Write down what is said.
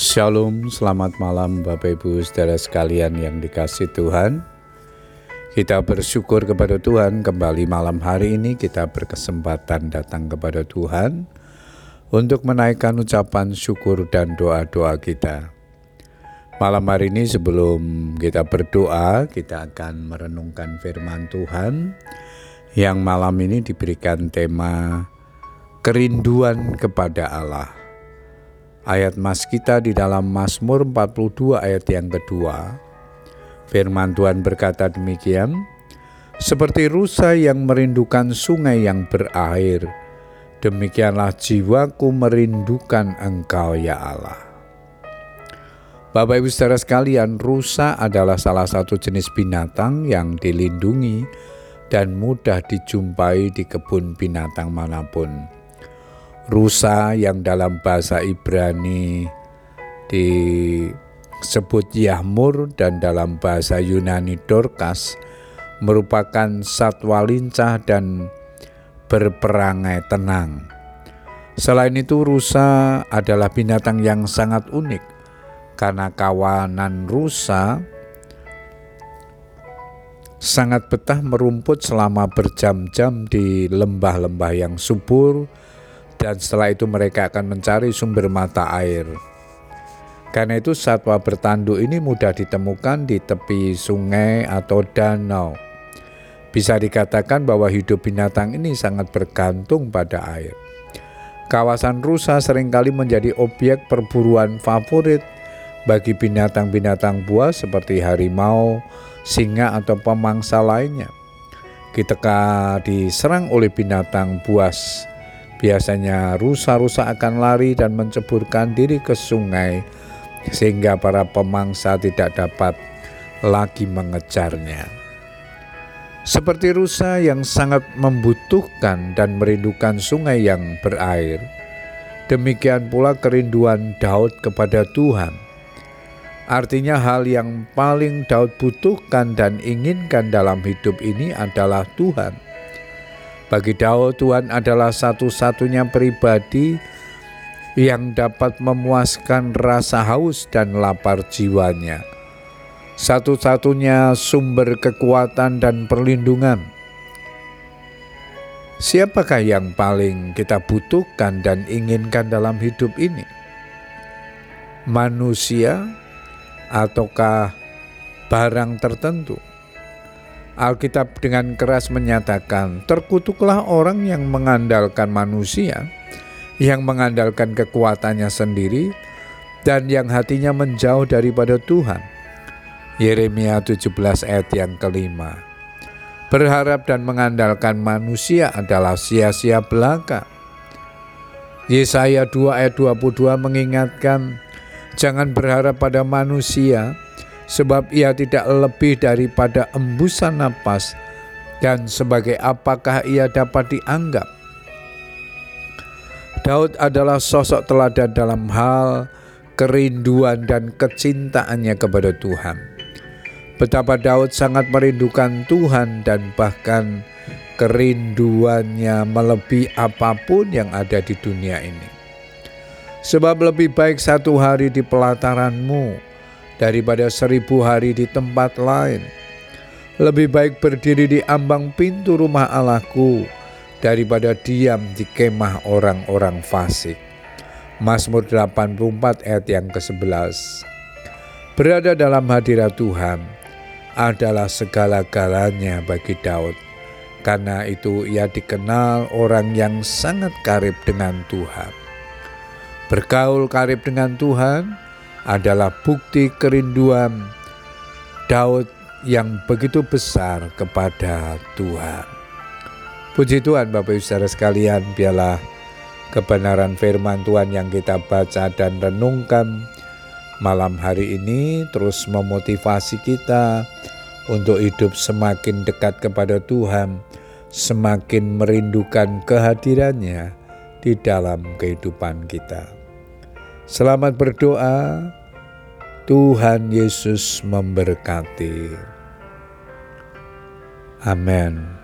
Shalom, selamat malam Bapak Ibu saudara sekalian yang dikasih Tuhan. Kita bersyukur kepada Tuhan kembali malam hari ini kita berkesempatan datang kepada Tuhan untuk menaikkan ucapan syukur dan doa-doa kita. Malam hari ini sebelum kita berdoa, kita akan merenungkan firman Tuhan yang malam ini diberikan tema kerinduan kepada Allah. Ayat mas kita di dalam Mazmur 42 ayat yang kedua. Firman Tuhan berkata demikian, seperti rusa yang merindukan sungai yang berair, demikianlah jiwaku merindukan engkau ya Allah. Bapak Ibu saudara sekalian, rusa adalah salah satu jenis binatang yang dilindungi dan mudah dijumpai di kebun binatang mana pun rusa yang dalam bahasa Ibrani disebut Yahmur dan dalam bahasa Yunani Dorcas merupakan satwa lincah dan berperangai tenang. Selain itu rusa adalah binatang yang sangat unik karena kawanan rusa sangat betah merumput selama berjam-jam di lembah-lembah yang subur dan setelah itu mereka akan mencari sumber mata air. Karena itu satwa bertanduk ini mudah ditemukan di tepi sungai atau danau. Bisa dikatakan bahwa hidup binatang ini sangat bergantung pada air. Kawasan rusa sering kali menjadi objek perburuan favorit bagi binatang-binatang buas seperti harimau, singa atau pemangsa lainnya. Ketika diserang oleh binatang buas Biasanya rusa-rusa akan lari dan menceburkan diri ke sungai sehingga para pemangsa tidak dapat lagi mengejarnya. Seperti rusa yang sangat membutuhkan dan merindukan sungai yang berair, demikian pula kerinduan Daud kepada Tuhan. Artinya hal yang paling Daud butuhkan dan inginkan dalam hidup ini adalah Tuhan bagi Daud, Tuhan adalah satu-satunya pribadi yang dapat memuaskan rasa haus dan lapar jiwanya. Satu-satunya sumber kekuatan dan perlindungan. Siapakah yang paling kita butuhkan dan inginkan dalam hidup ini? Manusia ataukah barang tertentu? Alkitab dengan keras menyatakan, "Terkutuklah orang yang mengandalkan manusia, yang mengandalkan kekuatannya sendiri, dan yang hatinya menjauh daripada Tuhan." Yeremia 17 ayat yang kelima. Berharap dan mengandalkan manusia adalah sia-sia belaka. Yesaya 2 ayat 22 mengingatkan, jangan berharap pada manusia, sebab ia tidak lebih daripada embusan napas, dan sebagai apakah ia dapat dianggap. Daud adalah sosok teladan dalam hal kerinduan dan kecintaannya kepada Tuhan. Betapa Daud sangat merindukan Tuhan dan bahkan kerinduannya melebihi apa pun yang ada di dunia ini. Sebab lebih baik satu hari di pelataranmu daripada seribu hari di tempat lain. Lebih baik berdiri di ambang pintu rumah Allahku daripada diam di kemah orang-orang fasik. Mazmur 84 ayat yang ke-11 Berada dalam hadirat Tuhan adalah segala-galanya bagi Daud. Karena itu ia dikenal orang yang sangat karib dengan Tuhan. Bergaul karib dengan Tuhan adalah bukti kerinduan Daud yang begitu besar kepada Tuhan. Puji Tuhan Bapak Ibu Saudara sekalian, biarlah kebenaran firman Tuhan yang kita baca dan renungkan malam hari ini terus memotivasi kita untuk hidup semakin dekat kepada Tuhan, semakin merindukan kehadirannya di dalam kehidupan kita. Selamat berdoa. Tuhan Yesus memberkati. Amin.